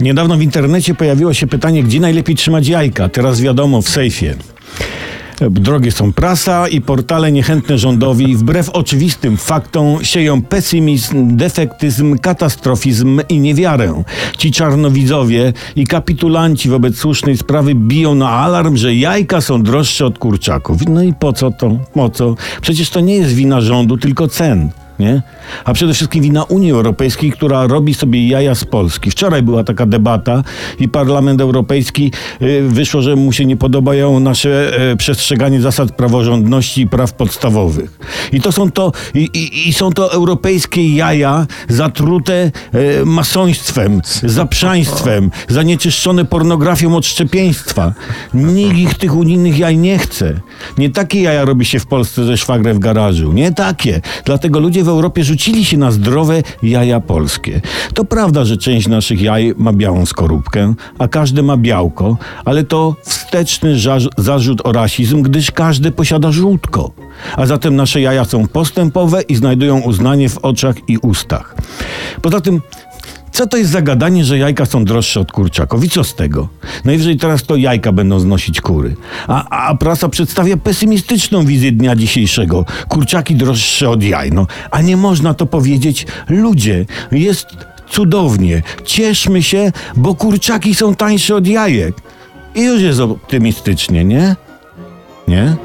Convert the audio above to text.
Niedawno w internecie pojawiło się pytanie, gdzie najlepiej trzymać jajka. Teraz wiadomo, w sejfie. Drogie są prasa i portale niechętne rządowi, wbrew oczywistym faktom, sieją pesymizm, defektyzm, katastrofizm i niewiarę. Ci czarnowidzowie i kapitulanci wobec słusznej sprawy biją na alarm, że jajka są droższe od kurczaków. No i po co to? Po co? Przecież to nie jest wina rządu, tylko cen nie? A przede wszystkim wina Unii Europejskiej, która robi sobie jaja z Polski. Wczoraj była taka debata i Parlament Europejski y, wyszło, że mu się nie podobają nasze y, przestrzeganie zasad praworządności i praw podstawowych. I to są to, i, i, i są to europejskie jaja zatrute y, masoństwem, zaprzaństwem, zanieczyszczone pornografią od szczepieństwa. Nikt ich tych unijnych jaj nie chce. Nie takie jaja robi się w Polsce ze szwagrem w garażu. Nie takie. Dlatego ludzie w Europie rzucili się na zdrowe jaja polskie. To prawda, że część naszych jaj ma białą skorupkę, a każde ma białko, ale to wsteczny zarzut o rasizm, gdyż każde posiada żółtko. A zatem nasze jaja są postępowe i znajdują uznanie w oczach i ustach. Poza tym co to jest za gadanie, że jajka są droższe od kurczaków? I co z tego? Najwyżej teraz to jajka będą znosić kury. A, a prasa przedstawia pesymistyczną wizję dnia dzisiejszego. Kurczaki droższe od jaj. No, a nie można to powiedzieć. Ludzie, jest cudownie. Cieszmy się, bo kurczaki są tańsze od jajek. I już jest optymistycznie, nie? Nie?